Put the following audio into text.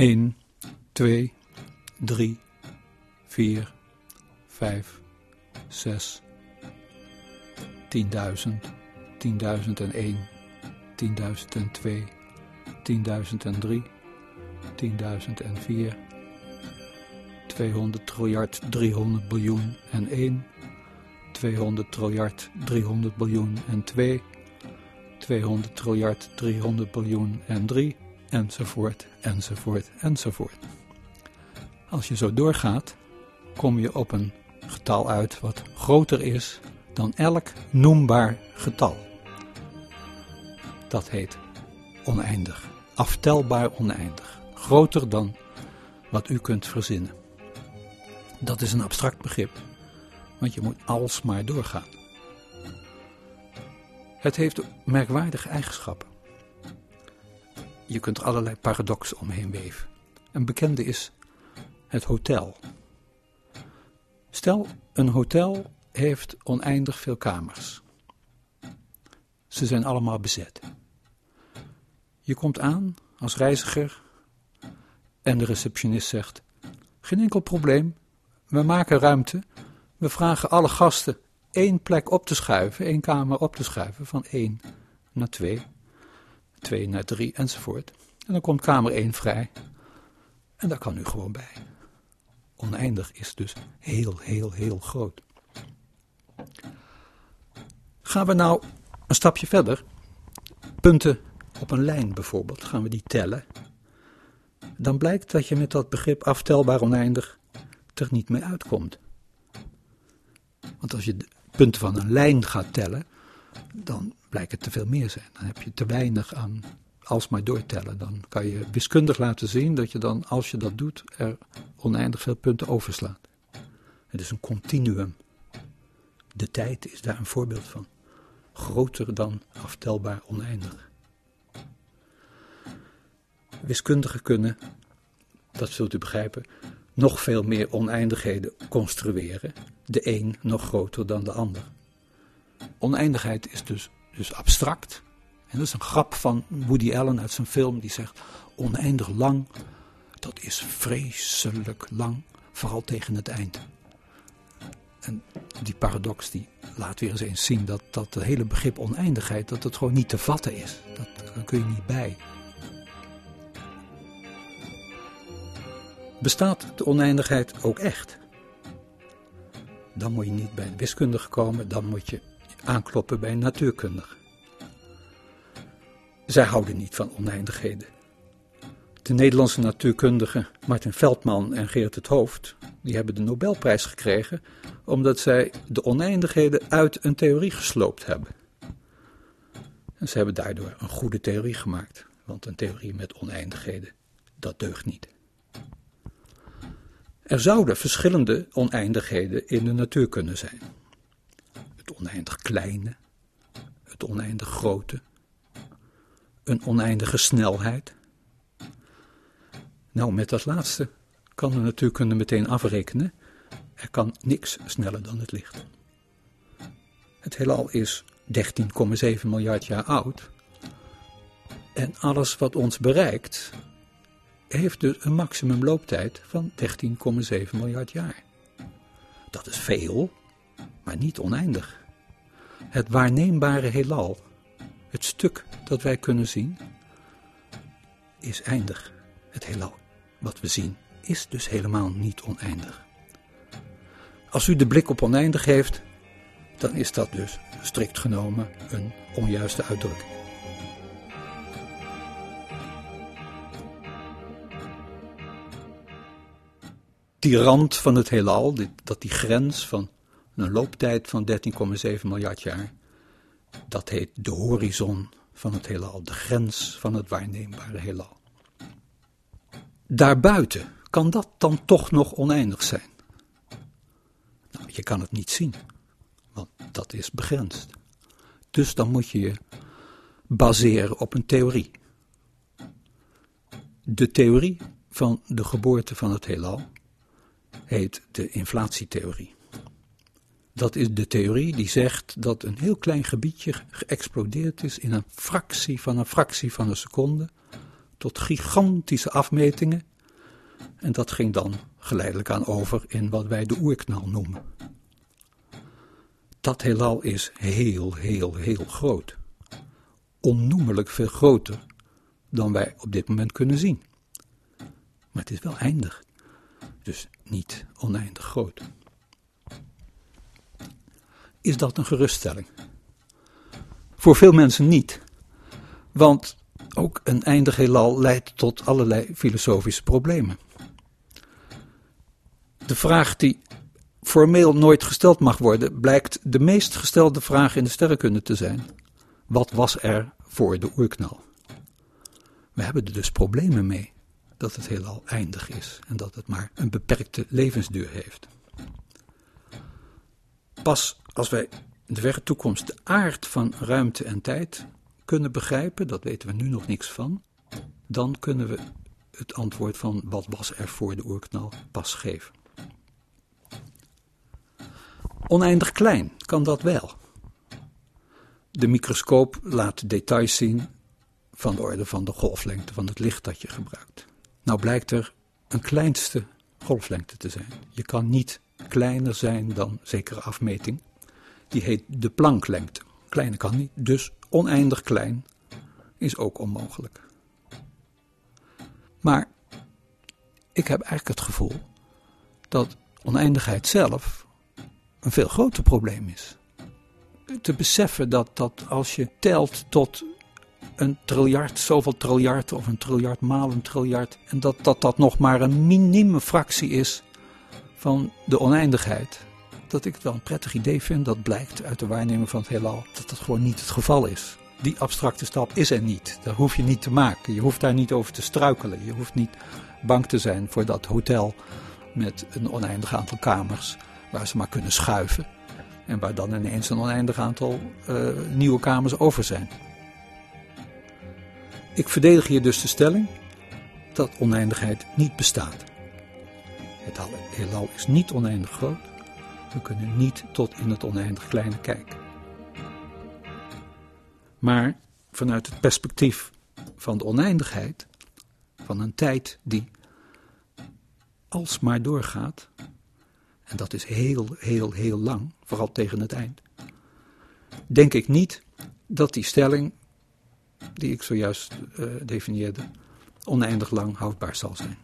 1, 2, 3, 4, 5, 6, 10.000, 10.001, 10.002, 10.003, 10.004, 200 triljard 300 biljoen en 1, 200 triljard 300 biljoen en 2, 200 triljard 300 biljoen en 3, enzovoort, enzovoort, enzovoort. Als je zo doorgaat, kom je op een getal uit wat groter is dan elk noembaar getal. Dat heet oneindig, aftelbaar oneindig, groter dan wat u kunt verzinnen. Dat is een abstract begrip, want je moet alsmaar doorgaan. Het heeft merkwaardige eigenschappen. Je kunt er allerlei paradoxen omheen weven. Een bekende is het hotel. Stel, een hotel heeft oneindig veel kamers. Ze zijn allemaal bezet. Je komt aan als reiziger en de receptionist zegt: Geen enkel probleem, we maken ruimte. We vragen alle gasten één plek op te schuiven, één kamer op te schuiven, van één naar twee, twee naar drie enzovoort. En dan komt kamer één vrij. En daar kan u gewoon bij. Oneindig is dus heel, heel, heel groot. Gaan we nou een stapje verder, punten op een lijn bijvoorbeeld, gaan we die tellen, dan blijkt dat je met dat begrip aftelbaar oneindig er niet mee uitkomt. Want als je de punten van een lijn gaat tellen, dan blijkt het te veel meer zijn. Dan heb je te weinig aan alsmaar doortellen. Dan kan je wiskundig laten zien dat je dan, als je dat doet, er oneindig veel punten overslaat. Het is een continuum. De tijd is daar een voorbeeld van. Groter dan aftelbaar oneindig. Wiskundigen kunnen, dat zult u begrijpen, nog veel meer oneindigheden construeren, de een nog groter dan de ander. Oneindigheid is dus, dus abstract. En dat is een grap van Woody Allen uit zijn film, die zegt: oneindig lang, dat is vreselijk lang, vooral tegen het eind. En die paradox die laat weer eens eens zien dat, dat het hele begrip oneindigheid, dat het gewoon niet te vatten is. Dat, daar kun je niet bij. Bestaat de oneindigheid ook echt? Dan moet je niet bij een wiskundige komen, dan moet je aankloppen bij een natuurkundige. Zij houden niet van oneindigheden. De Nederlandse natuurkundigen Martin Veldman en Geert het Hoofd, die hebben de Nobelprijs gekregen omdat zij de oneindigheden uit een theorie gesloopt hebben. En ze hebben daardoor een goede theorie gemaakt, want een theorie met oneindigheden, dat deugt niet. Er zouden verschillende oneindigheden in de natuur kunnen zijn. Het oneindig kleine, het oneindig grote, een oneindige snelheid. Nou, met dat laatste kan de natuurkunde meteen afrekenen. Er kan niks sneller dan het licht. Het heelal is 13,7 miljard jaar oud. En alles wat ons bereikt, heeft dus een maximumlooptijd van 13,7 miljard jaar. Dat is veel, maar niet oneindig. Het waarneembare heelal, het stuk dat wij kunnen zien, is eindig. Het heelal wat we zien is dus helemaal niet oneindig. Als u de blik op oneindig heeft, dan is dat dus strikt genomen een onjuiste uitdrukking. die rand van het heelal, dat die grens van een looptijd van 13,7 miljard jaar, dat heet de horizon van het heelal, de grens van het waarneembare heelal. Daarbuiten kan dat dan toch nog oneindig zijn? Nou, je kan het niet zien, want dat is begrensd. Dus dan moet je je baseren op een theorie. De theorie van de geboorte van het heelal heet de inflatietheorie. Dat is de theorie die zegt dat een heel klein gebiedje geëxplodeerd is in een fractie van een fractie van een seconde tot gigantische afmetingen En dat ging dan geleidelijk aan over in wat wij de oerknal noemen. Dat heelal is heel, heel, heel groot. Onnoemelijk veel groter dan wij op dit moment kunnen zien. Maar het is wel eindig. Dus niet oneindig groot. Is dat een geruststelling? Voor veel mensen niet. Want ook een eindig heelal leidt tot allerlei filosofische problemen. De vraag die formeel nooit gesteld mag worden, blijkt de meest gestelde vraag in de sterrenkunde te zijn. Wat was er voor de oerknal? We hebben er dus problemen mee dat het heelal eindig is en dat het maar een beperkte levensduur heeft. Pas als wij in de verre toekomst de aard van ruimte en tijd kunnen begrijpen, dat weten we nu nog niks van, dan kunnen we het antwoord van wat was er voor de oerknal pas geven. Oneindig klein kan dat wel. De microscoop laat details zien van de orde van de golflengte van het licht dat je gebruikt. Nou blijkt er een kleinste golflengte te zijn. Je kan niet kleiner zijn dan zekere afmeting. Die heet de Plancklengte. Kleine kan niet, dus oneindig klein is ook onmogelijk. Maar ik heb eigenlijk het gevoel dat oneindigheid zelf een veel groter probleem is. Te beseffen dat, dat als je telt tot een triljard, zoveel triljard of een triljard maal een triljard, en dat, dat dat nog maar een minieme fractie is van de oneindigheid. Dat ik het wel een prettig idee vind, dat blijkt uit de waarneming van het heelal, dat dat gewoon niet het geval is. Die abstracte stap is er niet. Dat hoef je niet te maken. Je hoeft daar niet over te struikelen. Je hoeft niet bang te zijn voor dat hotel met een oneindig aantal kamers waar ze maar kunnen schuiven. En waar dan ineens een oneindig aantal uh, nieuwe kamers over zijn. Ik verdedig hier dus de stelling dat oneindigheid niet bestaat. Het heelal is niet oneindig groot. We kunnen niet tot in het oneindig kleine kijken. Maar vanuit het perspectief van de oneindigheid, van een tijd die alsmaar doorgaat, en dat is heel, heel, heel lang, vooral tegen het eind, denk ik niet dat die stelling, die ik zojuist uh, definieerde, oneindig lang houdbaar zal zijn.